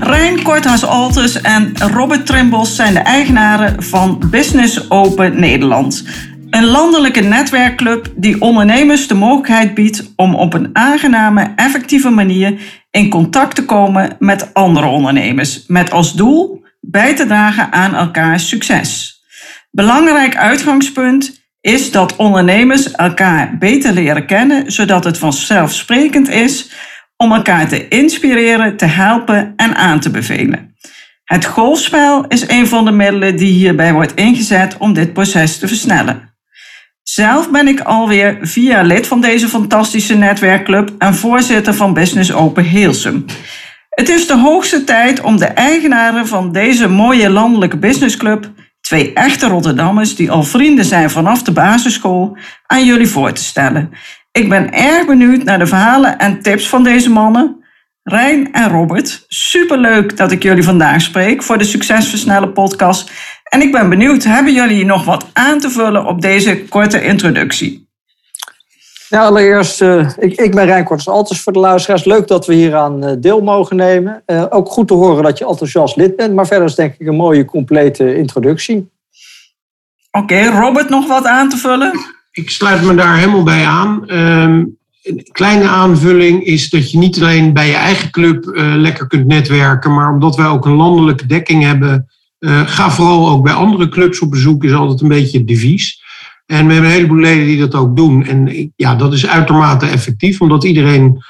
Rijn Korthuis-Altes en Robert Trimbos zijn de eigenaren van Business Open Nederland. Een landelijke netwerkclub die ondernemers de mogelijkheid biedt om op een aangename, effectieve manier in contact te komen met andere ondernemers, met als doel bij te dragen aan elkaars succes. Belangrijk uitgangspunt is dat ondernemers elkaar beter leren kennen, zodat het vanzelfsprekend is om elkaar te inspireren, te helpen en aan te bevelen. Het golfspel is een van de middelen die hierbij wordt ingezet om dit proces te versnellen. Zelf ben ik alweer jaar lid van deze fantastische netwerkclub en voorzitter van Business Open Heelsum. Het is de hoogste tijd om de eigenaren van deze mooie landelijke businessclub, twee echte Rotterdammers die al vrienden zijn vanaf de basisschool, aan jullie voor te stellen. Ik ben erg benieuwd naar de verhalen en tips van deze mannen. Rijn en Robert, superleuk dat ik jullie vandaag spreek voor de Succesversnellen podcast. En ik ben benieuwd, hebben jullie nog wat aan te vullen op deze korte introductie? Ja, allereerst, uh, ik, ik ben Rijn Korters Altes voor de luisteraars. Leuk dat we hier aan uh, deel mogen nemen. Uh, ook goed te horen dat je enthousiast lid bent. Maar verder is denk ik een mooie, complete introductie. Oké, okay, Robert, nog wat aan te vullen? Ik sluit me daar helemaal bij aan. Ehm, een kleine aanvulling is dat je niet alleen bij je eigen club uh, lekker kunt netwerken, maar omdat wij ook een landelijke dekking hebben, uh, ga vooral ook bij andere clubs op bezoek, is altijd een beetje het devies. En we hebben een heleboel leden die dat ook doen. En ja, dat is uitermate effectief, omdat iedereen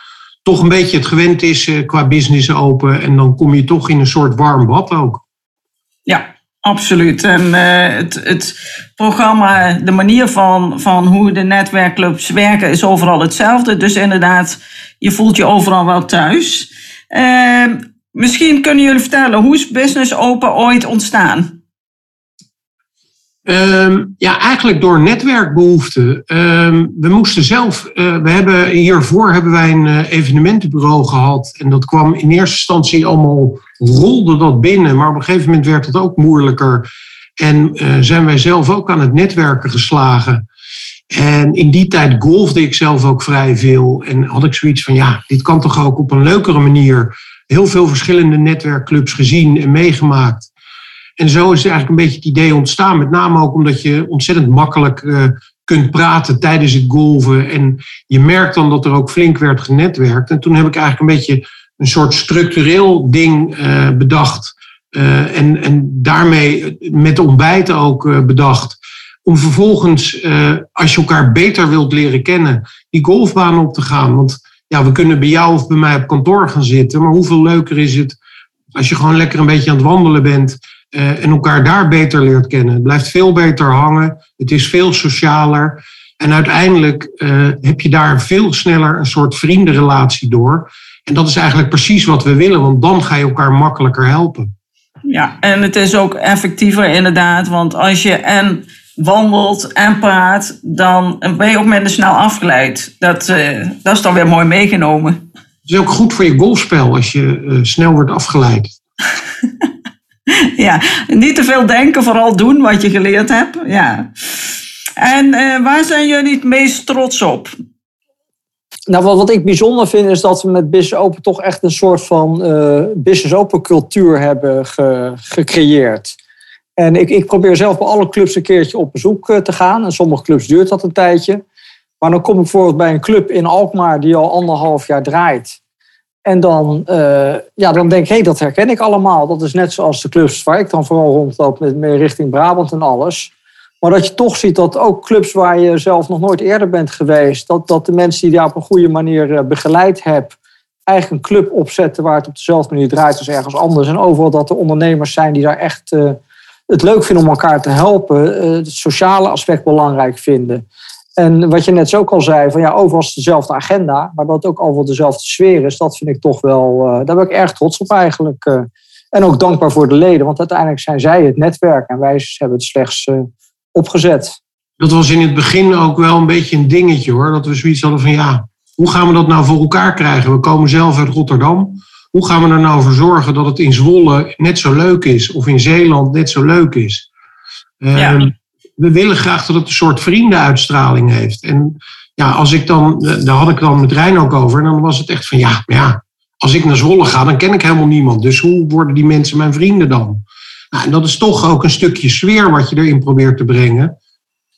toch een beetje het gewend is uh, qua business open. En dan kom je toch in een soort warm bad ook. Absoluut. En uh, het, het programma, de manier van, van hoe de netwerkclubs werken, is overal hetzelfde. Dus inderdaad, je voelt je overal wel thuis. Uh, misschien kunnen jullie vertellen, hoe is Business Open ooit ontstaan? Um, ja, eigenlijk door netwerkbehoeften. Um, we moesten zelf, uh, we hebben hiervoor hebben wij een uh, evenementenbureau gehad. En dat kwam in eerste instantie allemaal, rolde dat binnen. Maar op een gegeven moment werd het ook moeilijker. En uh, zijn wij zelf ook aan het netwerken geslagen. En in die tijd golfde ik zelf ook vrij veel. En had ik zoiets van, ja, dit kan toch ook op een leukere manier. Heel veel verschillende netwerkclubs gezien en meegemaakt. En zo is eigenlijk een beetje het idee ontstaan. Met name ook omdat je ontzettend makkelijk uh, kunt praten tijdens het golven. En je merkt dan dat er ook flink werd genetwerkt. En toen heb ik eigenlijk een beetje een soort structureel ding uh, bedacht. Uh, en, en daarmee met ontbijten ook bedacht. Om vervolgens, als je elkaar beter wilt leren kennen, die golfbaan op te gaan. Want ja, we kunnen bij jou of bij mij op kantoor gaan zitten. Maar hoeveel leuker is het als je gewoon lekker een beetje aan het wandelen bent en elkaar daar beter leert kennen. Het blijft veel beter hangen, het is veel socialer. En uiteindelijk uh, heb je daar veel sneller een soort vriendenrelatie door. En dat is eigenlijk precies wat we willen, want dan ga je elkaar makkelijker helpen. Ja, en het is ook effectiever inderdaad, want als je en wandelt en praat, dan ben je ook minder snel afgeleid. Dat, uh, dat is dan weer mooi meegenomen. Het is ook goed voor je golfspel als je snel wordt afgeleid. ja, niet te veel denken, vooral doen wat je geleerd hebt. Ja. En uh, waar zijn jullie het meest trots op? Nou, wat, wat ik bijzonder vind is dat we met Business Open toch echt een soort van uh, Business Open cultuur hebben ge, gecreëerd. En ik, ik probeer zelf bij alle clubs een keertje op bezoek uh, te gaan. En sommige clubs duurt dat een tijdje. Maar dan kom ik bijvoorbeeld bij een club in Alkmaar die al anderhalf jaar draait. En dan, uh, ja, dan denk ik, hé, dat herken ik allemaal. Dat is net zoals de clubs waar ik dan vooral rondloop met meer richting Brabant en alles. Maar dat je toch ziet dat ook clubs waar je zelf nog nooit eerder bent geweest, dat, dat de mensen die je daar op een goede manier eh, begeleid hebt, eigenlijk een club opzetten waar het op dezelfde manier draait als ergens anders. En overal dat er ondernemers zijn die daar echt uh, het leuk vinden om elkaar te helpen, het sociale aspect belangrijk vinden. En wat je net zo ook al zei, van ja, overal is dezelfde agenda, maar dat het ook overal dezelfde sfeer is, dat vind ik toch wel, uh, daar ben ik erg trots op eigenlijk. Uh, En ook dankbaar voor de leden, want uiteindelijk zijn zij het netwerk en wij hebben het slechts opgezet. Dat was in het begin ook wel een beetje een dingetje hoor. Dat we zoiets hadden van ja, hoe gaan we dat nou voor elkaar krijgen? We komen zelf uit Rotterdam. Hoe gaan we er nou voor zorgen dat het in Zwolle net zo leuk is of in Zeeland net zo leuk is? Ehm, we willen graag dat het een soort vriendenuitstraling heeft. En ja, als ik dan, daar had ik dan met Rijn ook over. En dan was het echt van ja, ja, als ik naar Zwolle ga, dan ken ik helemaal niemand. Dus hoe worden die mensen mijn vrienden dan? Nou, en dat is toch ook een stukje sfeer wat je erin probeert te brengen.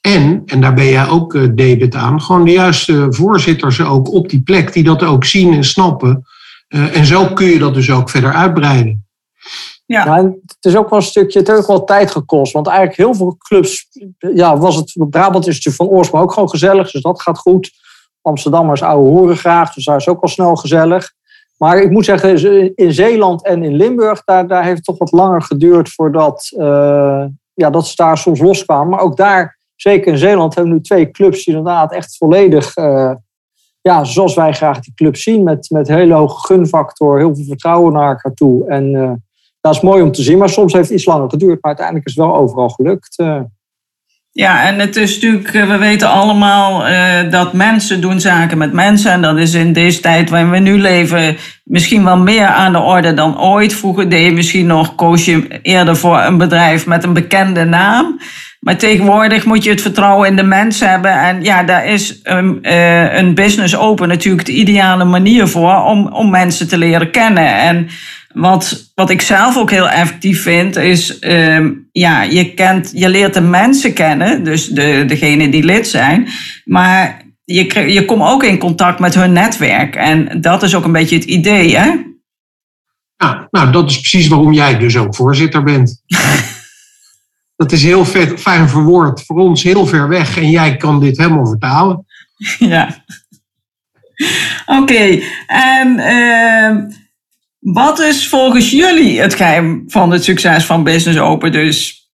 En, en daar ben jij ook uh, debet aan, gewoon de juiste voorzitters ook op die plek die dat ook zien en snappen. Uh, en zo kun je dat dus ook verder uitbreiden. Ja. het is ook wel een stukje, het heeft ook wel tijd gekost. Want eigenlijk heel veel clubs, ja, was het, Brabant is natuurlijk van oorsprong ook gewoon gezellig, dus dat gaat goed. Amsterdammers oude horen graag, dus daar is ook wel snel gezellig. Maar ik moet zeggen, in Zeeland en in Limburg, daar, daar heeft het toch wat langer geduurd voordat uh, ja, dat ze daar soms loskwamen. Maar ook daar, zeker in Zeeland, hebben we nu twee clubs die inderdaad echt volledig, uh, ja, zoals wij graag die club zien, met, met hele hoge gunfactor, heel veel vertrouwen naar elkaar toe. En dat is mooi om te zien, maar soms heeft het iets langer geduurd, maar uiteindelijk is het wel overal gelukt. Ja, en het is natuurlijk, eh, we weten allemaal uh, dat mensen doen zaken met mensen. En dat is in deze tijd waarin we nu leven misschien wel meer aan de orde dan ooit. Vroeger deed je misschien nog, koos je eerder voor een bedrijf met een bekende naam. Maar tegenwoordig moet je het vertrouwen in de mens hebben. En ja, daar is een, een business open natuurlijk de ideale manier voor om, om mensen te leren kennen. En wat, wat ik zelf ook heel effectief vind, is um, ja, je, kent, je leert de mensen kennen, dus de, degene die lid zijn. Maar je, je komt ook in contact met hun netwerk. En dat is ook een beetje het idee, hè? Ja, nou, dat is precies waarom jij dus ook voorzitter bent. dat is heel vet, fijn verwoord, voor ons heel ver weg. En jij kan dit helemaal vertalen. Ja. Oké, okay. en... Uh, wat is volgens jullie het geheim van het succes van Business Open dus?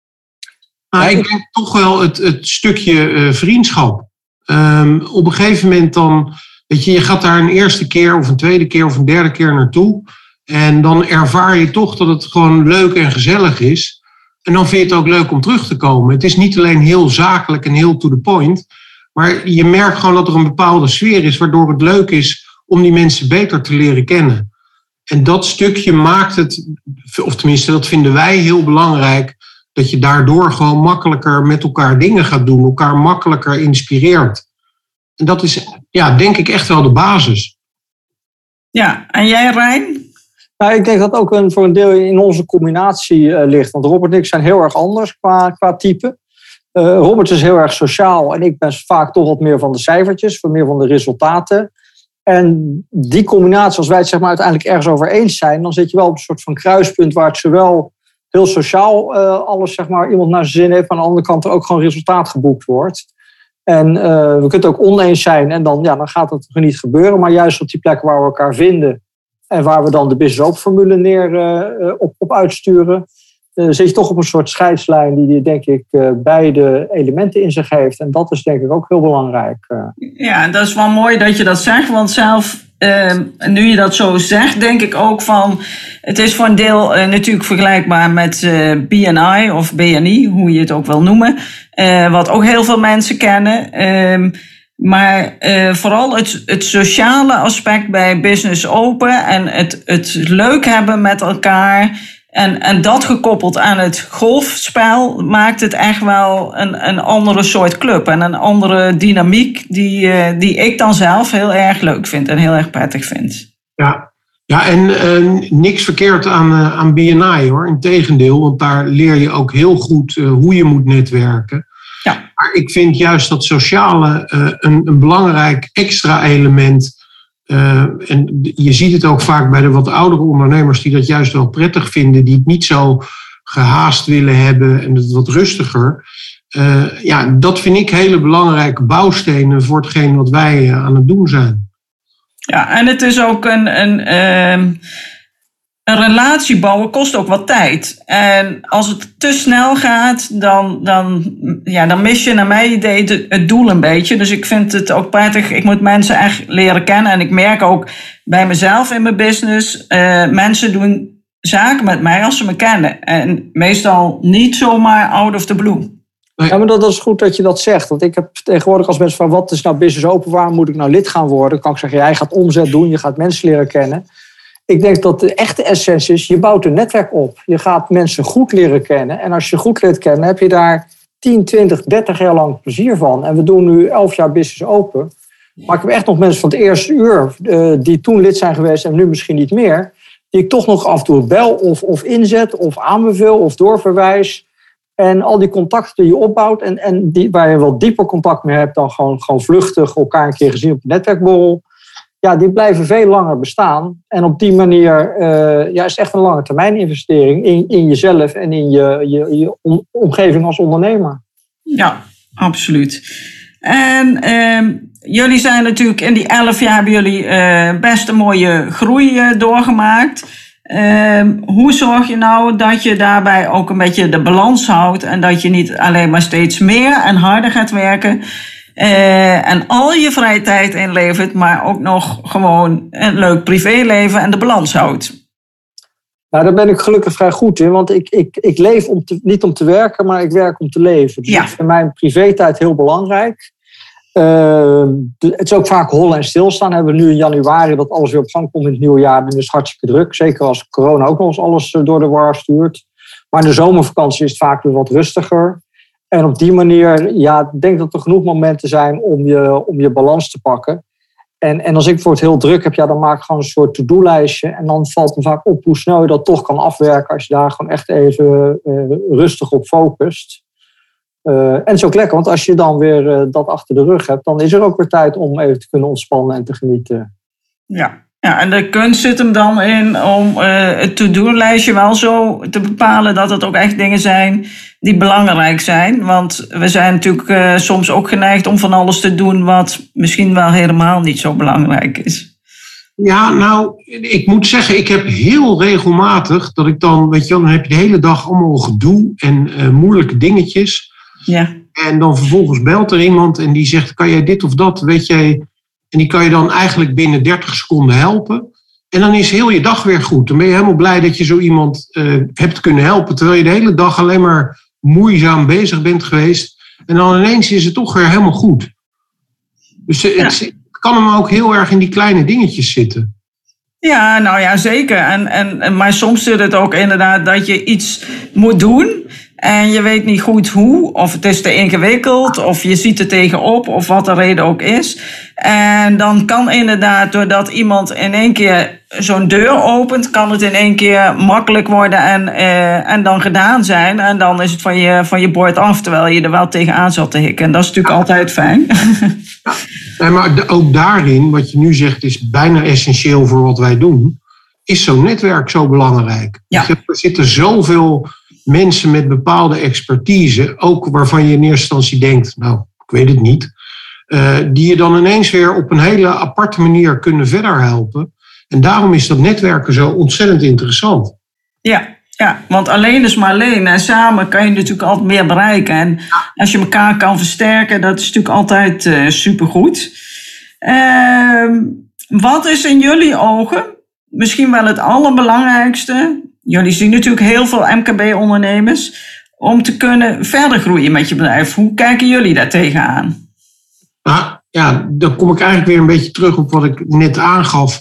Nou, ik denk toch wel het, het stukje uh, vriendschap. Um, op een gegeven moment dan, weet je, je gaat daar een eerste keer of een tweede keer of een derde keer naartoe. En dan ervaar je toch dat het gewoon leuk en gezellig is. En dan vind je het ook leuk om terug te komen. Het is niet alleen heel zakelijk en heel to the point. Maar je merkt gewoon dat er een bepaalde sfeer is waardoor het leuk is om die mensen beter te leren kennen. En dat stukje maakt het, of tenminste dat vinden wij heel belangrijk, dat je daardoor gewoon makkelijker met elkaar dingen gaat doen, elkaar makkelijker inspireert. En dat is, ja, denk ik echt wel de basis. Ja, en jij Rijn? Nou, ik denk dat ook een, voor een deel in onze combinatie uh, ligt. Want Robert en ik zijn heel erg anders qua, qua type. Uh, Robert is heel erg sociaal en ik ben vaak toch wat meer van de cijfertjes, wat meer van de resultaten. En die combinatie, als wij het zeg maar, uiteindelijk ergens over eens zijn, dan zit je wel op een soort van kruispunt waar het zowel heel sociaal uh, alles, zeg maar, iemand naar zijn zin heeft, maar aan de andere kant er ook gewoon resultaat geboekt wordt. En uh, we kunnen het ook oneens zijn en dan, ja, dan gaat het er niet gebeuren. Maar juist op die plekken waar we elkaar vinden en waar we dan de business op formule neer uh, op, op uitsturen, zit je toch op een soort scheidslijn die, denk ik, uh, beide elementen in zich heeft. En dat is denk ik ook heel belangrijk. Uh. Ja, dat is wel mooi dat je dat zegt, want zelf, ehm, nu je dat zo zegt, denk ik ook van, het is voor een deel natuurlijk vergelijkbaar met BNI of BNI, hoe je het ook wil noemen, wat ook heel veel mensen kennen. Ehm, maar uh, vooral het, het sociale aspect bij Business Open en het, het leuk hebben met elkaar. En, en dat gekoppeld aan het golfspel maakt het echt wel een, een andere soort club. En een andere dynamiek die, uh, die ik dan zelf heel erg leuk vind en heel erg prettig vind. Ja, ja en uh, niks verkeerd aan, uh, aan BNI hoor. Integendeel, want daar leer je ook heel goed hoe je moet netwerken. Ja. Maar ik vind juist dat sociale een, een belangrijk extra element uh, en je ziet het ook vaak bij de wat oudere ondernemers die dat juist wel prettig vinden, die het niet zo gehaast willen hebben en het wat rustiger. Uh, ja, dat vind ik hele belangrijke bouwstenen voor hetgeen wat wij uh, aan het doen zijn. Ja, en het is ook een, een, ehm, een relatie bouwen kost ook wat tijd. En als het te snel gaat, dan, dan, ja, dan mis je naar mijn idee het doel een beetje. Dus ik vind het ook prettig. Ik moet mensen echt leren kennen. En ik merk ook bij mezelf in mijn business, uh, mensen doen zaken met mij als ze me kennen. En meestal niet zomaar out of the blue. Ja, maar dat is goed dat je dat zegt. Want ik heb tegenwoordig als mensen van wat is nou business open, waar moet ik nou lid gaan worden? Kan ik zeggen, jij gaat omzet doen, je gaat mensen leren kennen. Ik denk dat de echte essentie is, je bouwt een netwerk op. Je gaat mensen goed leren kennen. En als je goed leert kennen, heb je daar 10, 20, 30 jaar lang plezier van. En we doen nu 11 jaar business open. Maar ik heb echt nog mensen van het eerste uur, uh, die toen lid zijn geweest en nu misschien niet meer, die ik toch nog af en toe bel of, of inzet of aanbeveel of doorverwijs. En al die contacten die je opbouwt en, en die, waar je wel dieper contact mee hebt dan gewoon, gewoon vluchtig elkaar een keer gezien op een netwerkborrel. Ja, die blijven veel langer bestaan. En op die manier uh, ja, is echt een lange termijn investering in, in jezelf en in je, je, je omgeving als ondernemer. Ja, absoluut. En uh, jullie zijn natuurlijk in die elf jaar hebben jullie uh, best een mooie groei uh, doorgemaakt. Ehm, hoe zorg je nou dat je daarbij ook een beetje de balans houdt en dat je niet alleen maar steeds meer en harder gaat werken uh, en al je vrije tijd inlevert, maar ook nog gewoon een leuk privéleven en de balans houdt? Nou, daar ben ik gelukkig vrij goed in, want ik, ik, ik leef om te, niet om te werken, maar ik werk om te leven. Dus ja. ik vind mijn privé-tijd heel belangrijk. Uh, het is ook vaak hollen en stilstaan. Hebben we nu in januari dat alles weer op gang komt in het nieuwe jaar. Dan is het hartstikke druk. Zeker als corona ook nog eens alles eh, door de war stuurt. Maar in de zomervakantie is het vaak weer wat rustiger. En op die manier, ja, ik denk dat er genoeg momenten zijn om je, om je balans te pakken. En, en als ik voor het heel druk heb, ja, dan maak ik gewoon een soort to-do-lijstje. En dan valt me vaak op hoe snel je dat toch kan afwerken als je daar gewoon echt even uh, rustig op focust. Uh, en ook lekker, want als je dan weer uh, dat achter de rug hebt, dan is er ook weer tijd om even te kunnen ontspannen en te genieten. Ja, ja en de kunst zit hem dan in om het to-do-lijstje wel zo te bepalen dat het ook echt dingen zijn die belangrijk zijn. Want we zijn natuurlijk soms ook geneigd om van alles te doen wat misschien wel helemaal niet zo belangrijk is. Ja, nou, ik moet zeggen, ik heb heel regelmatig dat ik dan, weet je dan heb je de hele dag allemaal gedoe en moeilijke dingetjes. Ja. En dan vervolgens belt er iemand en die zegt: Kan jij dit of dat? Weet jij. En die kan je dan eigenlijk binnen 30 seconden helpen. En dan is heel je dag weer goed. Dan ben je helemaal blij dat je zo iemand uh, hebt kunnen helpen. Terwijl je de hele dag alleen maar moeizaam bezig bent geweest. En dan ineens is het toch weer helemaal goed. Dus ja. het, kan hem ook heel erg in die kleine dingetjes zitten. Ja, nou ja, zeker. En, en, maar soms zit het ook inderdaad dat je iets moet doen. En je weet niet goed hoe, of het is te ingewikkeld, of je ziet er tegenop, of wat de reden ook is. En dan kan inderdaad, doordat iemand in één keer zo'n deur opent, kan het in één keer makkelijk worden en, uh, en dan gedaan zijn. En dan is het van je, van je bord af, terwijl je er wel tegenaan zat te hikken. En dat is natuurlijk altijd fijn. Ja, maar ook daarin, wat je nu zegt, is bijna essentieel voor wat wij doen. Is zo'n netwerk zo belangrijk? Ja. Er zitten zoveel mensen met bepaalde expertise, ook waarvan je in eerste instantie denkt, nou, ik weet het niet, uh, die je dan ineens weer op een hele aparte manier kunnen verder helpen. En daarom is dat netwerken zo ontzettend interessant. Ja, ja, want alleen is maar alleen. En samen kan je natuurlijk altijd meer bereiken. En als je elkaar kan versterken, dat is natuurlijk altijd uh, supergoed. Uh, wat is in jullie ogen misschien wel het allerbelangrijkste jullie zien natuurlijk heel veel MKB-ondernemers om te kunnen verder groeien met je bedrijf. Hoe kijken jullie daar tegenaan? Nou, ja, dan kom ik eigenlijk weer een beetje terug op wat ik net aangaf.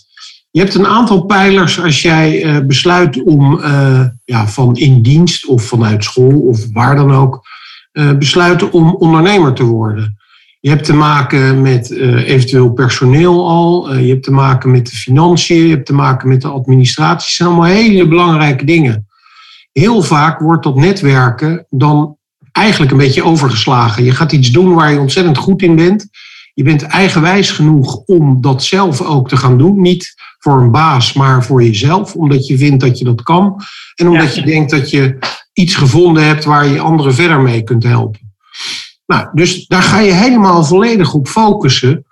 Je hebt een aantal pijlers als jij uh, besluit om uh, ja, van in dienst of vanuit school of waar dan ook, uh, besluiten om ondernemer te worden. Je hebt te maken met uh, eventueel personeel al. Uh, je hebt te maken met de financiën. Je hebt te maken met de administratie. Dat zijn allemaal hele belangrijke dingen. Heel vaak wordt dat netwerken dan eigenlijk een beetje overgeslagen. Je gaat iets doen waar je ontzettend goed in bent. Je bent eigenwijs genoeg om dat zelf ook te gaan doen. Niet voor een baas, maar voor jezelf. Omdat je vindt dat je dat kan. En omdat ja. je denkt dat je iets gevonden hebt waar je anderen verder mee kunt helpen. Nou, dus daar ga je helemaal volledig op focussen.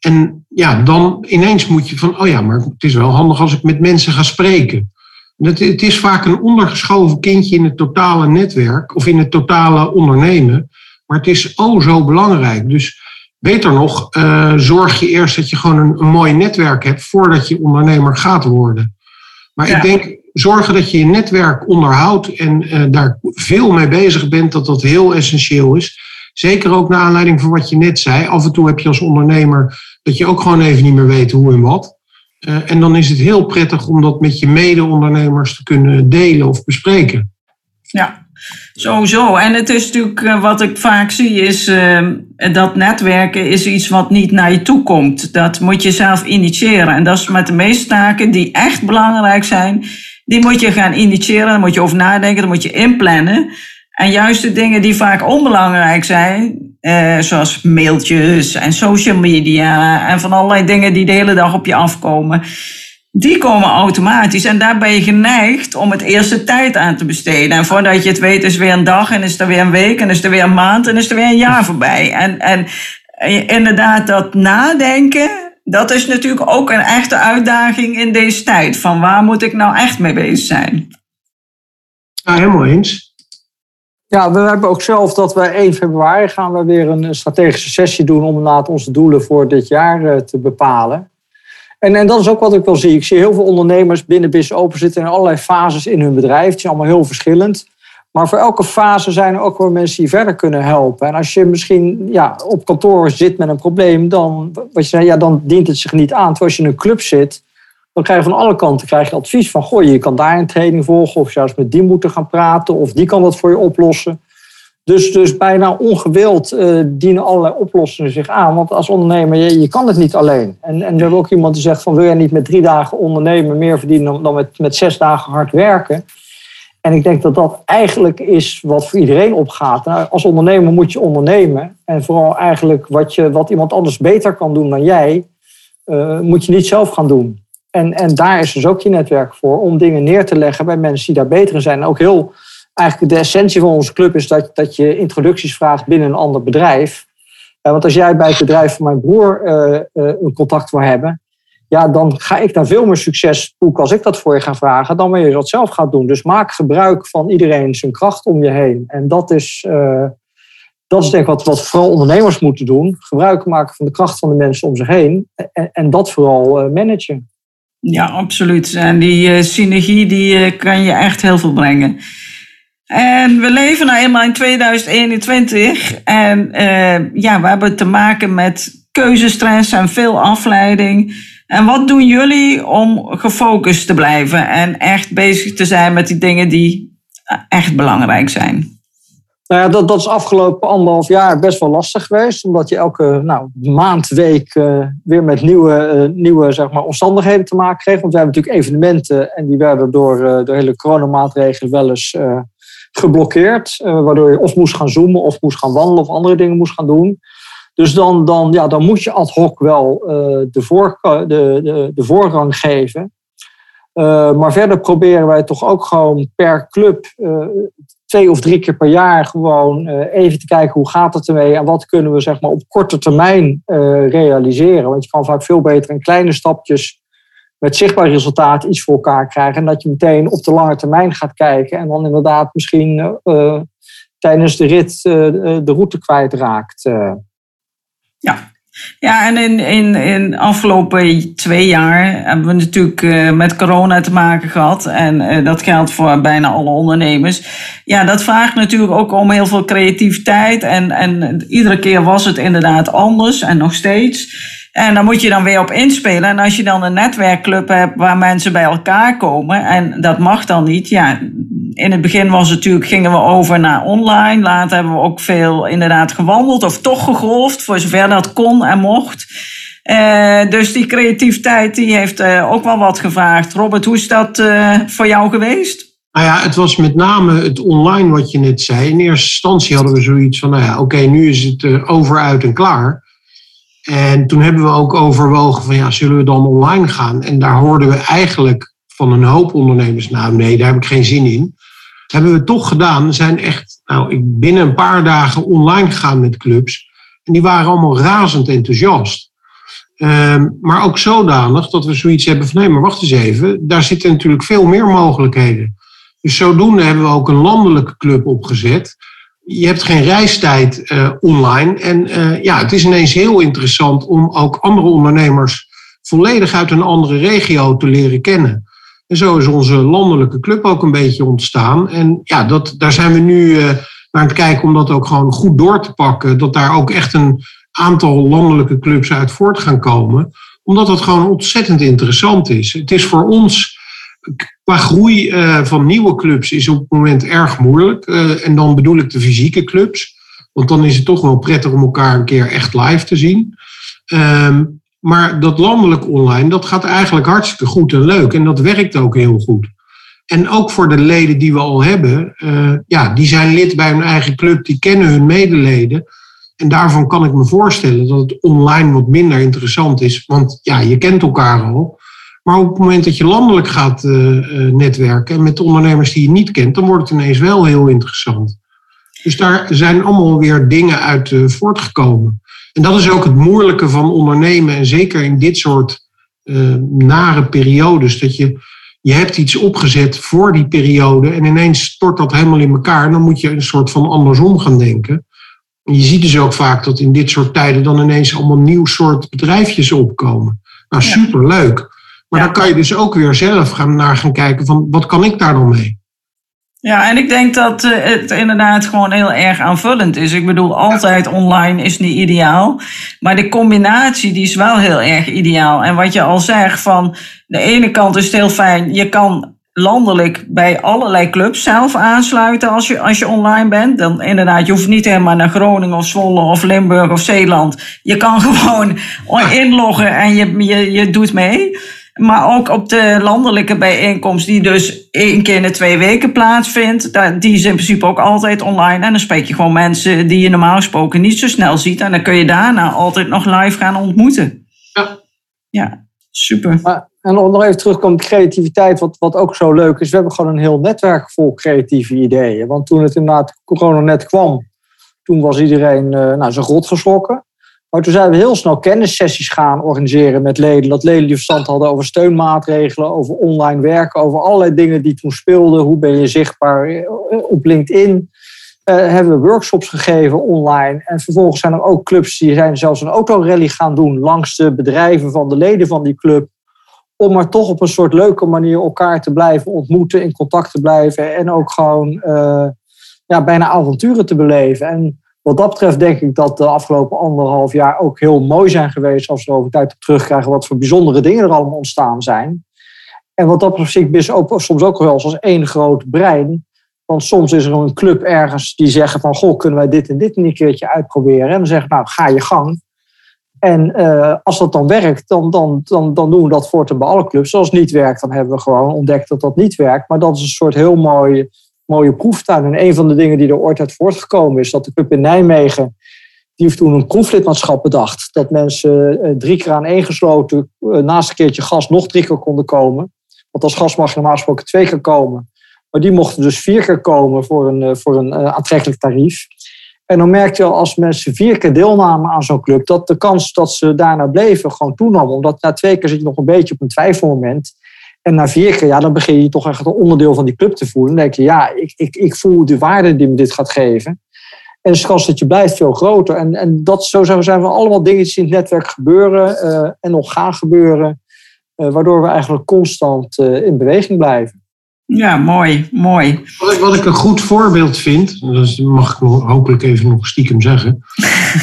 En ja, dan ineens moet je van, oh ja, maar het is wel handig als ik met mensen ga spreken. Het, het is vaak een ondergeschoven kindje in het totale netwerk of in het totale ondernemen. Maar het is oh zo belangrijk. Dus beter nog, uh, zorg je eerst dat je gewoon een, een mooi netwerk hebt voordat je ondernemer gaat worden. Maar ja. ik denk, zorgen dat je je netwerk onderhoudt en uh, daar veel mee bezig bent, dat dat heel essentieel is. Zeker ook naar aanleiding van wat je net zei. Af en toe heb je als ondernemer dat je ook gewoon even niet meer weet hoe en wat. Uh, en dan is het heel prettig om dat met je mede-ondernemers te kunnen delen of bespreken. Ja, Sowieso. En het is natuurlijk uh, wat ik vaak zie, is uh, dat netwerken is iets wat niet naar je toe komt. Dat moet je zelf initiëren. En dat is met de meeste taken die echt belangrijk zijn, die moet je gaan initiëren. Daar moet je over nadenken, daar moet je inplannen. En juist de dingen die vaak onbelangrijk zijn, uh, zoals mailtjes en social media en van allerlei dingen die de hele dag op je afkomen die komen automatisch. En daar ben je geneigd om het eerste tijd aan te besteden. En voordat je het weet is weer een dag en is er weer een week en is er weer een maand en is er weer een jaar voorbij. En, en inderdaad, dat nadenken, dat is natuurlijk ook een echte uitdaging in deze tijd. Van waar moet ik nou echt mee bezig zijn? Ja, helemaal eens. Ja, we hebben ook zelf dat we 1 februari gaan we weer een strategische sessie doen om inderdaad onze doelen voor dit jaar eh, te bepalen. En, en dat is ook wat ik wel zie. Ik zie heel veel ondernemers binnen Business Open zitten in allerlei fases in hun bedrijf. Het is allemaal heel verschillend. Maar voor elke fase zijn er ook wel mensen die verder kunnen helpen. En als je misschien ja, op kantoor zit met een probleem, dan, wat je zei, ja, dan dient het zich niet aan. Terwijl als je in een club zit, dan krijg je van alle kanten krijg je advies van: goh, je kan daar een training volgen, of juist met die moeten gaan praten, of die kan dat voor je oplossen. Dus, dus bijna ongewild uh, dienen allerlei oplossingen zich aan. Want als ondernemer, je, je kan het niet alleen. En, en we hebben ook iemand die zegt van wil jij niet met drie dagen ondernemen meer verdienen dan met, met zes dagen hard werken. En ik denk dat dat eigenlijk is wat voor iedereen opgaat. Nou, als ondernemer moet je ondernemen. En vooral eigenlijk wat, je, wat iemand anders beter kan doen dan jij, uh, moet je niet zelf gaan doen. En, en daar is dus ook je netwerk voor, om dingen neer te leggen bij mensen die daar beter in zijn. Ook heel eigenlijk de essentie van onze club is dat, dat je introducties vraagt binnen een ander bedrijf. Want als jij bij het bedrijf van mijn broer uh, uh, een contact wil hebben, ja, dan ga ik daar veel meer succes boeken als ik dat voor je ga vragen, dan wanneer je dat zelf gaat doen. Dus maak gebruik van iedereen zijn kracht om je heen. En dat is, dat is denk ik wat, wat vooral ondernemers moeten doen. Gebruik maken van de kracht van de mensen om zich heen en, en dat vooral managen. Ja, absoluut. En die synergie die kan je echt heel veel brengen. En we leven nou eenmaal in 2021. En uh, ja, we hebben te maken met keuzestress en veel afleiding. En wat doen jullie om gefocust te blijven en echt bezig te zijn met die dingen die echt belangrijk zijn? Nou ja, dat, dat is afgelopen anderhalf jaar best wel lastig geweest. Omdat je elke nou, maand, week uh, weer met nieuwe, uh, nieuwe zeg maar, omstandigheden te maken kreeg. Want we hebben natuurlijk evenementen en die werden door uh, hele coronamaatregelen wel eens geblokkeerd. Waardoor je of moest gaan zoomen of moest gaan wandelen of andere dingen moest gaan doen. Dus dan, dan, ja, dan moet je ad hoc wel de, de, de, de voorrang geven. Maar verder proberen wij toch ook gewoon per club twee of drie keer per jaar gewoon even te kijken hoe gaat het ermee en wat kunnen we zeg maar, op korte termijn realiseren. Want je kan vaak veel beter in kleine stapjes met zichtbaar resultaat iets voor elkaar krijgen. En dat je meteen op de lange termijn gaat kijken. En dan inderdaad misschien uh, tijdens de rit de route kwijtraakt. Uh. Ja. Ja, en in, in, in afgelopen twee jaar hebben we natuurlijk uh, met corona te maken gehad. En uh, dat geldt voor bijna alle ondernemers. Ja, dat vraagt natuurlijk ook om heel veel creativiteit. En, en iedere keer was het inderdaad anders en nog steeds. En dan moet je dan weer op inspelen. En als je dan een netwerkclub hebt waar mensen bij elkaar komen, en dat mag dan niet. Ja, in het begin was het natuurlijk, gingen we over naar online. Later hebben we ook veel inderdaad gewandeld of toch gegolfd, voor zover dat kon en mocht. Uh, dus die creativiteit die heeft uh, ook wel wat gevraagd. Robert, hoe is dat uh, voor jou geweest? Nou ja, het was met name het online wat je net zei. In eerste instantie hadden we zoiets van, nou ja, oké, nu is het over, uit en klaar. En toen hebben we ook overwogen van ja, zullen we dan online gaan? En daar hoorden we eigenlijk van een hoop ondernemers, nou nee, daar heb ik geen zin in. hebben we toch gedaan. Zijn echt nou, ik binnen een paar dagen online gegaan met clubs. En die waren allemaal razend enthousiast. Um, maar ook zodanig dat we zoiets hebben van nee, maar wacht eens even. Daar zitten natuurlijk veel meer mogelijkheden. Dus zodoende hebben we ook een landelijke club opgezet je hebt geen reistijd uh, online. En uh, ja, het is ineens heel interessant om ook andere ondernemers volledig uit een andere regio te leren kennen. Zo is onze landelijke club ook een beetje ontstaan. En ja, dat, daar zijn we nu uh, naar het kijken om dat ook gewoon goed door te pakken. Dat daar ook echt een aantal landelijke clubs uit voort gaan komen. Omdat dat gewoon ontzettend interessant is. Het is voor ons qua groei uh, van nieuwe clubs is op het moment erg moeilijk. Uh, en dan bedoel ik de fysieke clubs. Want dan is het toch wel prettig om elkaar een keer echt live te zien. Um, maar dat landelijk online, dat gaat eigenlijk hartstikke goed en leuk. En dat werkt ook heel goed. En ook voor de leden die we al hebben, uh, ja, die zijn lid bij hun eigen club, die kennen hun medeleden. En daarvan kan ik me voorstellen dat het online wat minder interessant is. Want ja, je kent elkaar al. Maar op het moment dat je landelijk gaat uh, netwerken en met ondernemers die je niet kent, dan wordt het ineens wel heel interessant. Dus daar zijn allemaal weer dingen uit voortgekomen. En dat is ook het moeilijke van ondernemen. En zeker in dit soort uh, nare periodes. Dat je, je hebt iets opgezet voor die periode. En ineens stort dat helemaal in elkaar. En dan moet je een soort van andersom gaan denken. En je ziet dus ook vaak dat in dit soort tijden dan ineens allemaal nieuw soort bedrijfjes opkomen. Nou, superleuk. Maar ja. dan kan je dus ook weer zelf gaan naar gaan kijken van wat kan ik daar dan mee? Ja, en ik denk dat uh, het inderdaad gewoon heel erg aanvullend is. Ik bedoel, altijd online is niet ideaal. Maar de combinatie die is wel heel erg ideaal. En wat je al zegt, van de ene kant is het heel fijn. Je kan landelijk bij allerlei clubs zelf aansluiten als je, als je online bent. Dan inderdaad, je hoeft niet helemaal naar Groningen of Zwolle of Limburg of Zeeland. Je kan gewoon inloggen en je, je, je doet mee. Maar ook op de landelijke bijeenkomst, die dus één keer in de twee weken plaatsvindt. Die is in principe ook altijd online. En dan spreek je gewoon mensen die je normaal gesproken niet zo snel ziet. En dan kun je daarna altijd nog live gaan ontmoeten. Ja. Ja, super. Maar, en nog even terugkomen op creativiteit, wat, wat ook zo leuk is. We hebben gewoon een heel netwerk vol creatieve ideeën. Want toen het inderdaad corona net kwam, toen was iedereen uh, nou, zijn rot geschrokken. Maar toen zijn we heel snel kennissessies gaan organiseren met leden. Dat leden die verstand hadden over steunmaatregelen, over online werken, over allerlei dingen die toen speelden. Hoe ben je zichtbaar op LinkedIn? Uh, hebben we workshops gegeven online. En vervolgens zijn er ook clubs die zijn zelfs een autorally gaan doen langs de bedrijven van de leden van die club. Om maar toch op een soort leuke manier elkaar te blijven ontmoeten, in contact te blijven en ook gewoon uh, ja, bijna avonturen te beleven. En wat dat betreft denk ik dat de afgelopen anderhalf jaar ook heel mooi zijn geweest als we er over tijd terugkrijgen wat voor bijzondere dingen er allemaal ontstaan zijn. En wat dat betreft zie ik soms ook wel als één groot brein. Want soms is er een club ergens die zeggen van, goh, kunnen wij dit en dit een keertje uitproberen? En dan zeggen nou, ga je gang. En uh, als dat dan werkt, dan, dan, dan, dan doen we dat voortaan bij alle clubs. Als het niet werkt, dan hebben we gewoon ontdekt dat dat niet werkt. Maar dat is een soort heel mooi mooie proeftuin. En een van de dingen die er ooit uit voortgekomen is, dat de club in Nijmegen, die heeft toen een proeflidmaatschap bedacht. Dat mensen eh, drie keer aan één gesloten, eh, naast een keertje gas, nog drie keer konden komen. Want als gas mag je normaal gesproken twee keer komen. Maar die mochten dus vier keer komen voor een, eh, voor een aantrekkelijk tarief. En dan merkte je al als mensen vier keer deelnamen aan zo'n club, dat de kans dat ze daarna bleven gewoon toenam. Omdat na twee keer zit je nog een beetje op een twijfelmoment. En na vier keer, ja, dan begin je toch echt een onderdeel van die club te voelen. Dan denk je, ja, ik, ik, ik voel de waarde die me dit gaat geven. En de kans dat je blijft veel groter. En, en dat, zo zijn we allemaal dingetjes in het netwerk gebeuren uh, en nog gaan gebeuren. Uh, waardoor we eigenlijk constant uh, in beweging blijven. Ja, mooi, mooi. Wat ik, wat ik een goed voorbeeld vind, dat mag ik hopelijk even nog stiekem zeggen.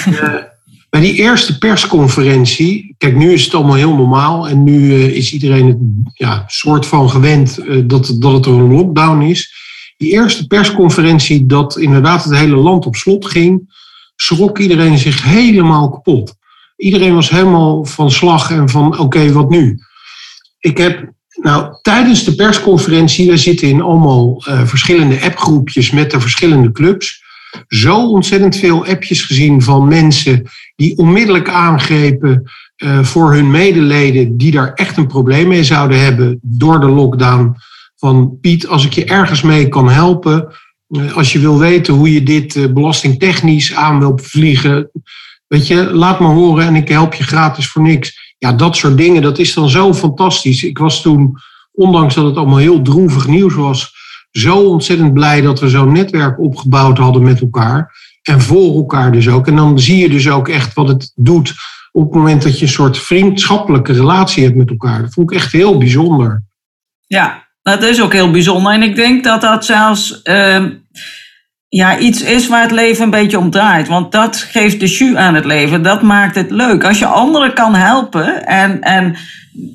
Bij die eerste persconferentie, kijk, nu is het allemaal heel normaal en nu uh, is iedereen het ja, soort van gewend uh, dat, dat het een lockdown is. Die eerste persconferentie dat inderdaad het hele land op slot ging, schrok iedereen zich helemaal kapot. Iedereen was helemaal van slag en van oké, wat nu? Ik heb nou, tijdens de persconferentie, we zitten in allemaal uh, verschillende appgroepjes met de verschillende clubs zo ontzettend veel appjes gezien van mensen die onmiddellijk aangrepen uh, voor hun medeleden die daar echt een probleem mee zouden hebben door de lockdown. Van Piet, als ik je ergens mee kan helpen, uh, als je wil weten hoe je dit uh, belastingtechnisch aan wil vliegen, weet je, laat me horen en ik help je gratis voor niks. Ja, dat soort dingen, dat is dan zo fantastisch. Ik was toen, ondanks dat het allemaal heel droevig nieuws was, zo ontzettend blij dat we zo'n netwerk opgebouwd hadden met elkaar. En voor elkaar dus ook. En dan zie je dus ook echt wat het doet op het moment dat je een soort vriendschappelijke relatie hebt met elkaar. Dat vond ik echt heel bijzonder. Ja, dat is ook heel bijzonder. En ik denk dat dat zelfs ehm, ja, iets is waar het leven een beetje om draait. Want dat geeft de jus aan het leven. Dat maakt het leuk. Als je anderen kan helpen en, en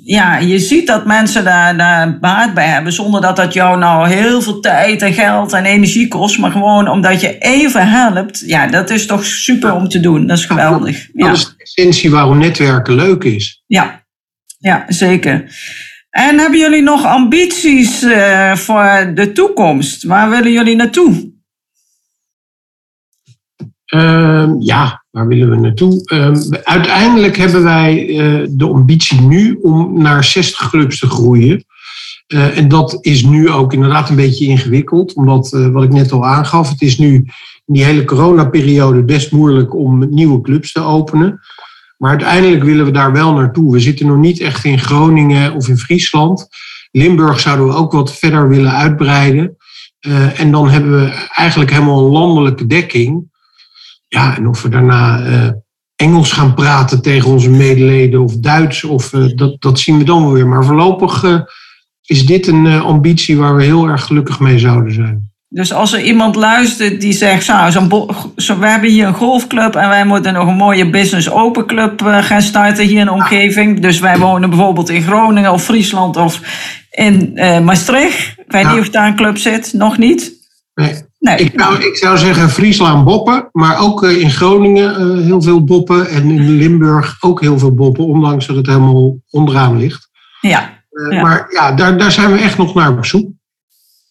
ja, je ziet dat mensen daar, daar baat bij hebben. Zonder dat dat jou nou heel veel tijd en geld en energie kost. Maar gewoon omdat je even helpt. Ja, dat is toch super om te doen. Dat is geweldig. Dat is de essentie waarom netwerken leuk is. Ja, ja zeker. En hebben jullie nog ambities uh, voor de toekomst? Waar willen jullie naartoe? Uh, ja, waar willen we naartoe? Uh, uiteindelijk hebben wij uh, de ambitie nu om naar 60 clubs te groeien. Uh, en dat is nu ook inderdaad een beetje ingewikkeld, omdat wat ik net al aangaf, het is nu in die hele coronaperiode best moeilijk om nieuwe clubs te openen. Maar uiteindelijk willen we daar wel naartoe. We zitten nog niet echt in Groningen of in Friesland. Limburg zouden we ook wat verder willen uitbreiden. En dan hebben we eigenlijk helemaal een landelijke dekking. Ja, en of we daarna uh, Engels gaan praten tegen onze medeleden of Duits, of, uh, dat, dat zien we dan wel weer. Maar voorlopig is dit een ambitie waar we heel erg gelukkig mee zouden zijn. Dus als er iemand luistert die zegt, zo, zo, we hebben hier een golfclub en wij moeten nog een mooie business open club gaan starten hier in de omgeving. Dus wij wonen bijvoorbeeld in Groningen of Friesland of in uh, Maastricht. Ik weet ja. niet of daar een club zit, nog niet. Nee. Nee. Ik, zou, ik zou zeggen Friesland boppen, maar ook uh, in Groningen heel veel boppen en in Limburg ook heel veel boppen, ondanks dat het helemaal onderaan ligt. Ja. ja. Maar ja, daar, daar zijn we echt nog naar op zoek.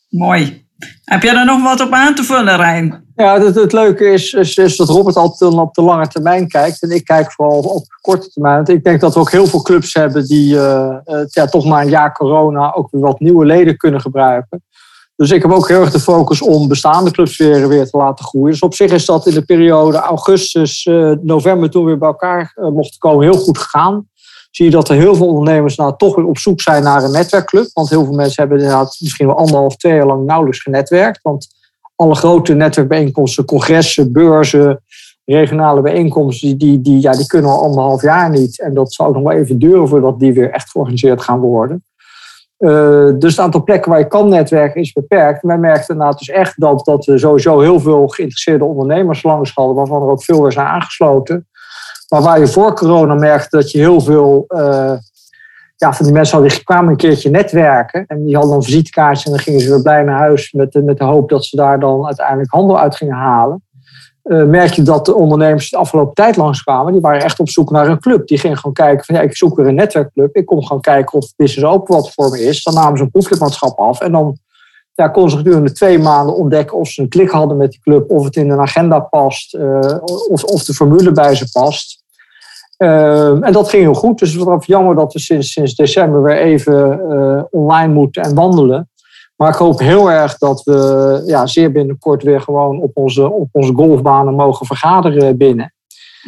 Mooi. Heb jij er nog wat op aan te vullen, Rijn? Ja, het, het leuke is, is, is, dat Robert altijd op de lange termijn kijkt. En ik kijk vooral op de korte termijn. Want ik denk dat we ook heel veel clubs hebben die uh, uh, ja, toch na een jaar corona ook weer wat nieuwe leden kunnen gebruiken. Dus ik heb ook heel erg de focus om bestaande clubs weer, weer te laten groeien. Dus op zich is dat in de periode augustus, uh, november toen we weer bij elkaar mochten komen heel goed gegaan zie je dat er heel veel ondernemers nou toch weer op zoek zijn naar een netwerkclub. Want heel veel mensen hebben inderdaad misschien wel anderhalf, twee jaar lang nauwelijks genetwerkt. Want alle grote netwerkbijeenkomsten, congressen, beurzen, regionale bijeenkomsten, die, die, ja, die kunnen al anderhalf jaar niet. En dat zou nog wel even duren voordat die weer echt georganiseerd gaan worden. Uh, dus het aantal plekken waar je kan netwerken is beperkt. Men merkte inderdaad dus echt dat, dat we sowieso heel veel geïnteresseerde ondernemers langs hadden, waarvan er ook veel weer zijn aangesloten. Maar waar je voor corona merkte dat je heel veel uh, ja, van die mensen hadden, die kwamen een keertje netwerken. En die hadden dan visitekaartjes en dan gingen ze weer blij naar huis met met de hoop dat ze daar dan uiteindelijk handel uit gingen halen. Uh, merk je dat de ondernemers de afgelopen tijd langskwamen. Die waren echt op zoek naar een club. Die gingen gewoon kijken van ja, ik zoek weer een netwerkclub. Ik kom gewoon kijken of Business Open wat voor me is. Dan namen ze een proeflidmaatschap af. En dan ja, konden ze gedurende twee maanden ontdekken of ze een klik hadden met die club. Of het in een agenda past. Uh, of, of de formule bij ze past. Uh, en dat ging heel goed. Dus het was jammer dat we sinds, sinds december weer even uh, online moeten en wandelen. Maar ik hoop heel erg dat we ja, zeer binnenkort weer gewoon op onze, op onze golfbanen mogen vergaderen binnen.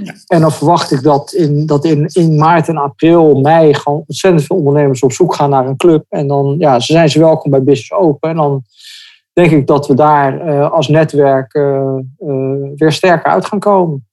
Ja. En dan verwacht ik dat, in, dat in, in maart en april, mei gewoon ontzettend veel ondernemers op zoek gaan naar een club. En dan ja, ze zijn ze welkom bij Business Open. En dan denk ik dat we daar uh, als netwerk weer sterker uit gaan komen.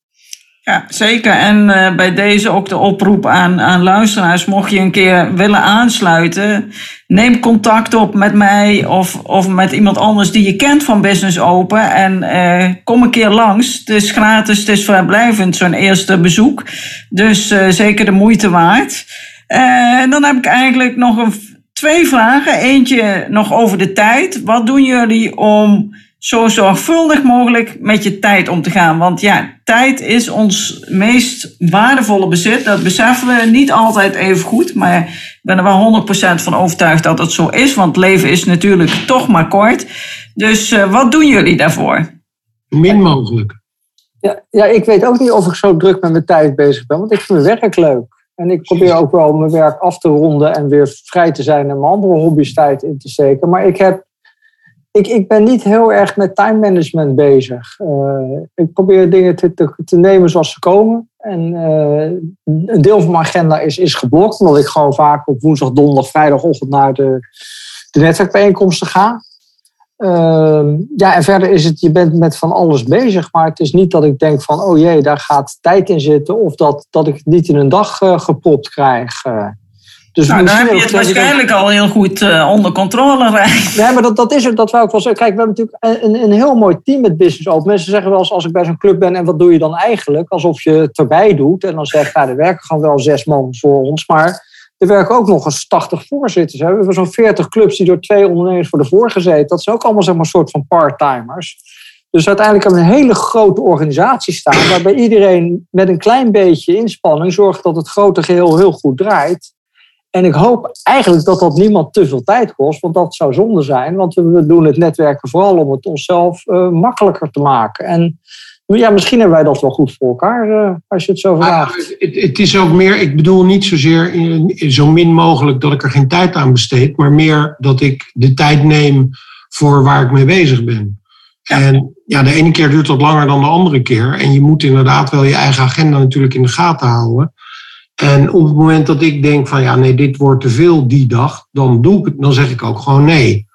Ja, zeker. En uh, bij deze ook de oproep aan, aan luisteraars. Mocht je een keer willen aansluiten, neem contact op met mij of, of met iemand anders die je kent van Business Open. En uh, kom een keer langs. Het is gratis, het is vrijblijvend, zo'n eerste bezoek. Dus uh, zeker de moeite waard. en dan heb ik eigenlijk nog twee vragen. Eentje nog over de tijd. Wat doen jullie om zo zorgvuldig mogelijk met je tijd om te gaan. Want ja, tijd is ons meest waardevolle bezit. Dat beseffen we niet altijd even goed. Maar ik ben er wel 100% van overtuigd dat het zo is. Want leven is natuurlijk toch maar kort. Dus uh, wat doen jullie daarvoor? Min mogelijk. Ja, ja, ik weet ook niet of ik zo druk met mijn tijd bezig ben. Want ik vind mijn werk leuk. En ik probeer ook wel mijn werk af te ronden en weer vrij te zijn en mijn andere hobby's tijd in te steken. Maar ik heb ik, ik ben niet heel erg met time management bezig. Uh, ik probeer dingen te, te, te, nemen zoals ze komen. En uh, een deel van mijn agenda is, is geblokt, omdat ik gewoon vaak op woensdag, donderdag, vrijdagochtend naar de, de netwerkbijeenkomsten ga. Uh, ja, en verder is het, je bent met van alles bezig, maar het is niet dat ik denk van, oh jee, daar gaat tijd in zitten, of dat, dat ik het niet in een dag uh, gepropt krijg. Dus Nou, heb je het waarschijnlijk al heel goed eh, onder controle. Rijn. Nee, maar dat, dat is het. Dat wou ik wel zeggen. Kijk, we hebben natuurlijk een, een heel mooi team met Business Open. Mensen zeggen wel eens, als ik bij zo'n club ben, en wat doe je dan eigenlijk? Alsof je het erbij doet. En dan zeg ik, nou, er werken gewoon wel zes man voor ons. Maar er werken ook nog eens 80 voorzitters. We hebben zo'n 40 clubs die door twee ondernemers worden voorgezeten. Dat zijn ook allemaal zeg maar, een soort van part-timers. Dus uiteindelijk hebben we een hele grote organisatie staan. Waarbij iedereen met een klein beetje inspanning zorgt dat het grote geheel heel goed draait. En ik hoop eigenlijk dat dat niemand te veel tijd kost, want dat zou zonde zijn. Want we- doen het netwerken vooral om het onszelf eh, makkelijker te maken. En ja, misschien hebben wij dat wel goed voor elkaar, eh, als je het zo Ah, vraagt. het, het is ook meer, ik bedoel niet zozeer in- zo min mogelijk dat ik er geen tijd aan besteed, maar meer dat ik de tijd neem voor waar ik mee bezig ben. En ja, de ene keer duurt dat langer dan de andere keer. En je moet inderdaad wel je eigen agenda natuurlijk in de gaten houden. En op het moment dat ik denk van ja, nee, dit wordt te veel die dag, dan, doe ik het, dan zeg ik ook gewoon nee.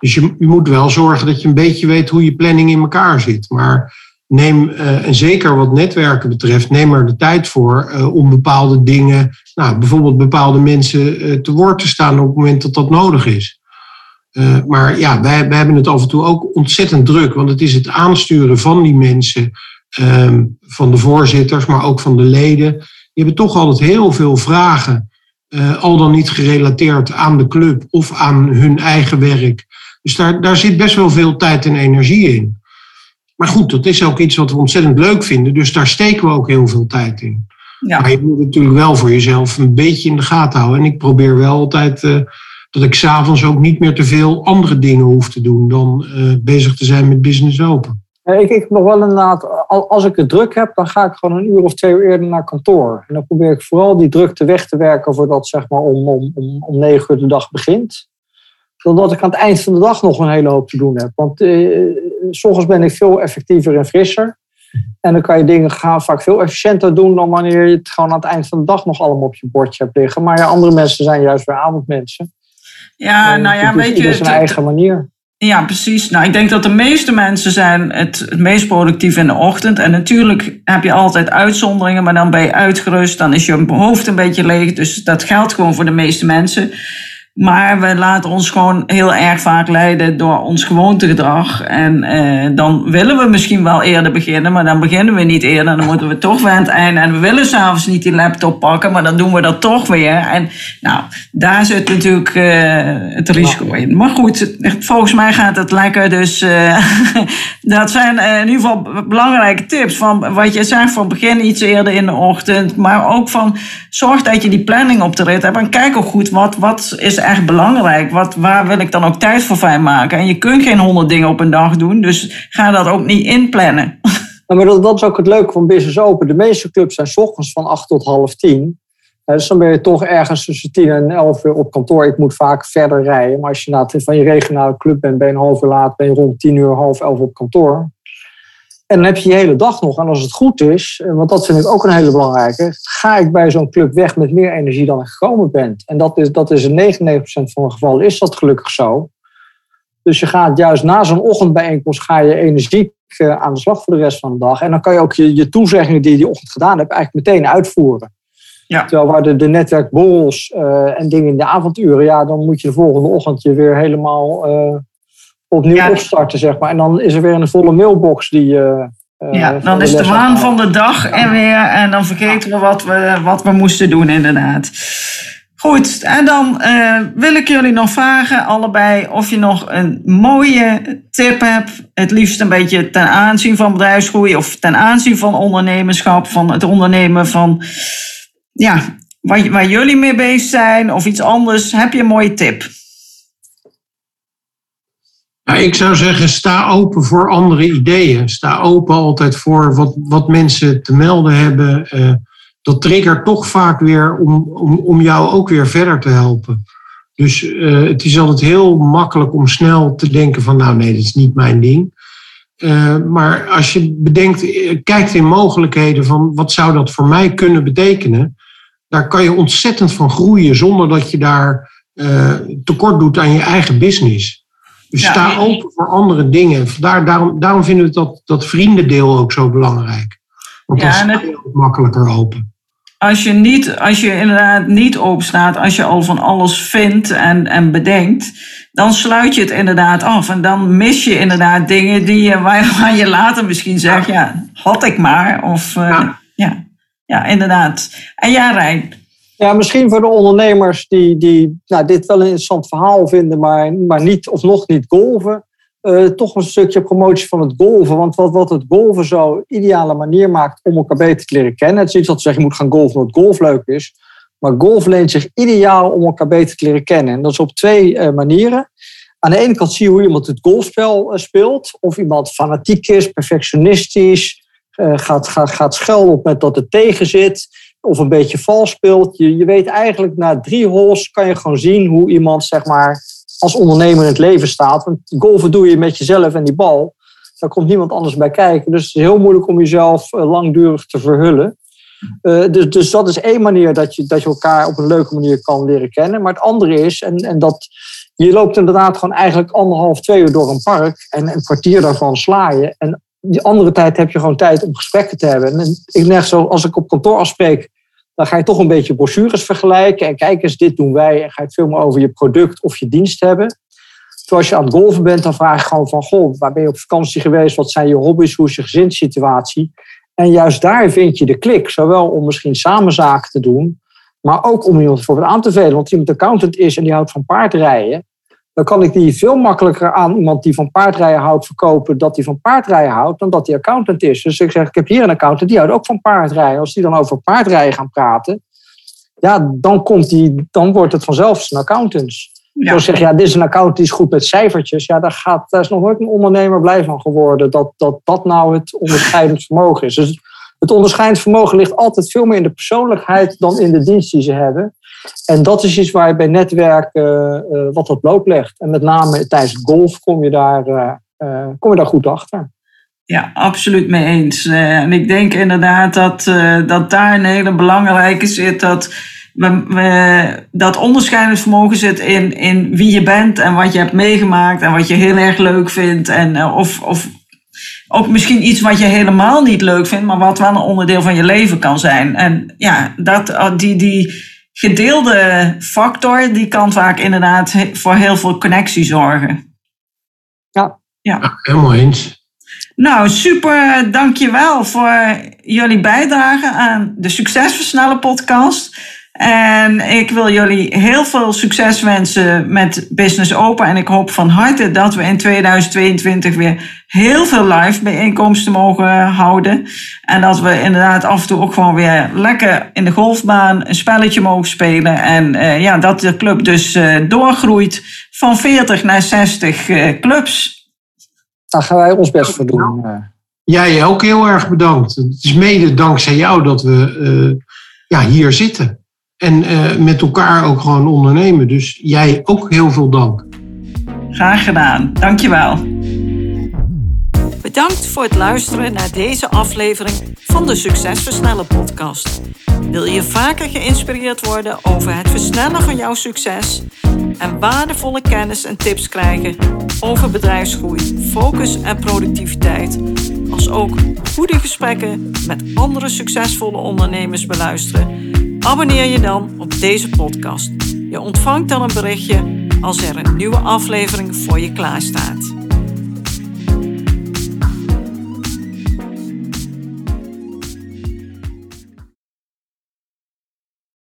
Dus je, moet wel zorgen dat je een beetje weet hoe je planning in elkaar zit. Maar neem, eh, en zeker wat netwerken betreft, neem er de tijd voor eh, om bepaalde dingen, nou, bijvoorbeeld bepaalde mensen eh, te woord te staan op het moment dat dat nodig is. Maar ja, wij, wij hebben het af en toe ook ontzettend druk, want het is het aansturen van die mensen, ehm, van de voorzitters, maar ook van de leden. Die hebben toch altijd heel veel vragen, eh, al dan niet gerelateerd aan de club of aan hun eigen werk. Dus daar, daar zit best wel veel tijd en energie in. Maar goed, dat is ook iets wat we ontzettend leuk vinden. Dus daar steken we ook heel veel tijd in. Ja. Maar je moet natuurlijk wel voor jezelf een beetje in de gaten houden. En ik probeer wel altijd eh, dat ik s'avonds ook niet meer te veel andere dingen hoef te doen dan eh, bezig te zijn met business open. Eh, Ik, ik heb nog wel inderdaad, al- als ik het druk heb, dan ga ik gewoon een uur of twee uur eerder naar kantoor. En dan probeer ik vooral die drukte weg te werken voordat zeg maar om, om, om, om negen uur de dag begint. Zodat ik aan het eind van de dag nog een hele hoop te doen heb. Want eh, s ochtends ben ik veel effectiever en frisser. En dan kan je dingen gaan vaak veel efficiënter doen dan wanneer je het gewoon aan het eind van de dag nog allemaal op je bordje hebt liggen. Maar ja, andere mensen zijn juist weer avondmensen. Ja, nou ja, weet je. zijn het- eigen manier. Ja, precies. Nou, ik denk dat de meeste mensen zijn het, het meest productief in de ochtend. En natuurlijk heb je altijd uitzonderingen, maar dan ben je uitgerust. Dan is je hoofd een beetje leeg. Dus dat geldt gewoon voor de meeste mensen. Maar we laten ons gewoon heel erg vaak leiden door ons gewoontegedrag. En eh, dan willen we misschien wel eerder beginnen, maar dan beginnen we niet eerder. Dan moeten we toch weer aan het einde. En we willen s'avonds niet die laptop pakken, maar dan doen we dat toch weer. En nou, daar zit natuurlijk eh, het risico in. Maar goed, volgens mij gaat het lekker. Dus eh, dat zijn eh, in ieder geval belangrijke tips. Van wat je zegt, van begin iets eerder in de ochtend. Maar ook van zorg dat je die planning op de rit hebt. En kijk ook goed, wat, wat is echt belangrijk? Wat, waar wil ik dan ook tijd voor vrijmaken? En je kunt geen honderd dingen op een dag doen. Dus ga dat ook niet inplannen. Maar dat, dat is ook het leuke van Business Open. De meeste clubs zijn ochtends van 8 tot half 10. Eh, Dus dan ben je toch ergens tussen 10 en 11 uur op kantoor. Ik moet vaak verder rijden. Maar als je van je regionale club bent, ben je een half uur laat, ben je rond 10 uur, half 11 op kantoor. En dan heb je je hele dag nog. En als het goed is, eh, want dat vind ik ook een hele belangrijke, ga ik bij zo'n club weg met meer energie dan ik gekomen ben. En dat is, dat is in 99% van de gevallen is dat gelukkig zo. Dus je gaat juist na zo'n ochtendbijeenkomst ga je energiek eh, aan de slag voor de rest van de dag. En dan kan je ook je, je toezeggingen die je die ochtend gedaan hebt eigenlijk meteen uitvoeren. Ja. Terwijl waar de, de netwerkborrels eh, en dingen in de avonduren, ja, dan moet je de volgende ochtend je weer helemaal opnieuw Ja. opstarten, zeg maar. En dan is er weer een volle mailbox die... eh, Ja, dan is de waan van de dag er weer. En dan vergeten we wat we, wat we moesten doen, inderdaad. Goed, en dan eh, wil ik jullie nog vragen, allebei, of je nog een mooie tip hebt. Het liefst een beetje ten aanzien van bedrijfsgroei of ten aanzien van ondernemerschap, van het ondernemen van, ja, waar, waar jullie mee bezig zijn of iets anders. Heb je een mooie tip? Nou, ik zou zeggen, sta open voor andere ideeën. Sta open altijd voor wat, wat mensen te melden hebben. Eh, dat triggert toch vaak weer om, om, om jou ook weer verder te helpen. Dus eh, het is altijd heel makkelijk om snel te denken van, nou nee, dat is niet mijn ding. Eh, maar als je bedenkt, kijkt in mogelijkheden van wat zou dat voor mij kunnen betekenen, daar kan je ontzettend van groeien zonder dat je daar tekort doet aan je eigen business. Dus sta open voor andere dingen. Vandaar, daarom, daarom vinden we dat, dat vriendendeel ook zo belangrijk. Want dan sta het- je ook makkelijker open. als je, niet, als je inderdaad niet open staat, als je al van alles vindt en, en bedenkt, dan sluit je het inderdaad af. En dan mis je inderdaad dingen die je, waar, je later misschien zegt, ja, had ik maar. Of uh, ja. ja. Ja, inderdaad. En ja, Rijn. Ja, misschien voor de ondernemers die, die nou, dit wel een interessant verhaal vinden, maar, maar niet of nog niet golven. Uh, toch een stukje promotie van het golven. Want wat, wat het golven zo ideale manier maakt om elkaar beter te leren kennen. Het is dat ze zeggen je moet gaan golven omdat golf leuk is. Maar golf leent zich ideaal om elkaar beter te leren kennen. En dat is op twee uh, manieren. Aan de ene kant zie je hoe iemand het golfspel uh, speelt. Of iemand fanatiek is, perfectionistisch, gaat, gaat, gaat schelden op met dat het tegen zit. Of een beetje vals speelt. Je, je weet eigenlijk na drie holes kan je gewoon zien hoe iemand zeg maar als ondernemer in het leven staat. Want golven doe je met jezelf en die bal. Daar komt niemand anders bij kijken. Dus het is heel moeilijk om jezelf eh, langdurig te verhullen. Uh, dus, dus dat is één manier dat je, dat je elkaar op een leuke manier kan leren kennen. Maar het andere is, en, en dat je loopt inderdaad gewoon eigenlijk anderhalf, twee uur door een park. En een kwartier daarvan sla je. En die andere tijd heb je gewoon tijd om gesprekken te hebben. En ik zeg zo, als ik op kantoor afspreek dan ga je toch een beetje brochures vergelijken. En kijk eens, dit doen wij. En ga je het veel meer over je product of je dienst hebben. Terwijl als je aan het golven bent, dan vraag je gewoon van... Goh, waar ben je op vakantie geweest? Wat zijn je hobby's? Hoe is je gezinssituatie? En juist daar vind je de klik. Zowel om misschien samen zaken te doen... maar ook om iemand bijvoorbeeld aan te velen. Want iemand accountant is en die houdt van paardrijden dan kan ik die veel makkelijker aan iemand die van paardrijden houdt verkopen dat hij van paardrijden houdt, dan dat hij accountant is. Dus ik zeg, ik heb hier een accountant, die houdt ook van paardrijden. Als die dan over paardrijden gaan praten, ja, dan, komt die, dan wordt het vanzelf een accountant. Ja. Zeg ja, dit is een accountant die is goed met cijfertjes. Ja, daar, gaat, daar is nog nooit een ondernemer blij van geworden dat dat, dat nou het onderscheidend vermogen is. Dus het onderscheidend vermogen ligt altijd veel meer in de persoonlijkheid dan in de dienst die ze hebben. En dat is iets waar je bij netwerken uh, wat op loop legt. En met name tijdens golf kom je daar, uh, kom je daar goed achter. Ja, absoluut mee eens. en ik denk inderdaad dat, dat daar een hele belangrijke zit. Dat, we, dat onderscheidend vermogen zit in, in wie je bent en wat je hebt meegemaakt en wat je heel erg leuk vindt. En of, of ook misschien iets wat je helemaal niet leuk vindt, maar wat wel een onderdeel van je leven kan zijn. En ja, dat, die, die, gedeelde factor, die kan vaak inderdaad voor heel veel connectie zorgen. Ja. Ja, ja helemaal eens. Nou, super, dankjewel voor jullie bijdrage aan de Succesversnellen podcast. En ik wil jullie heel veel succes wensen met Business Open. En ik hoop van harte dat we in 2022 weer heel veel live bijeenkomsten mogen houden. En dat we inderdaad af en toe ook gewoon weer lekker in de golfbaan een spelletje mogen spelen. En uh, ja, dat de club dus uh, doorgroeit van 40 naar 60 uh, eh, clubs. Daar gaan wij ons best voor doen. Jij ook heel erg bedankt. Het is mede dankzij jou dat we ja, hier zitten. En uh, met elkaar ook gewoon ondernemen. Dus jij ook heel veel dank. Graag gedaan. Dankjewel. Bedankt voor het luisteren naar deze aflevering van de Succesversnellen podcast. Wil je vaker geïnspireerd worden over het versnellen van jouw succes en waardevolle kennis en tips krijgen over bedrijfsgroei, focus en productiviteit, als ook goede gesprekken met andere succesvolle ondernemers beluisteren? Abonneer je dan op deze podcast. Je ontvangt dan een berichtje als er een nieuwe aflevering voor je klaar staat.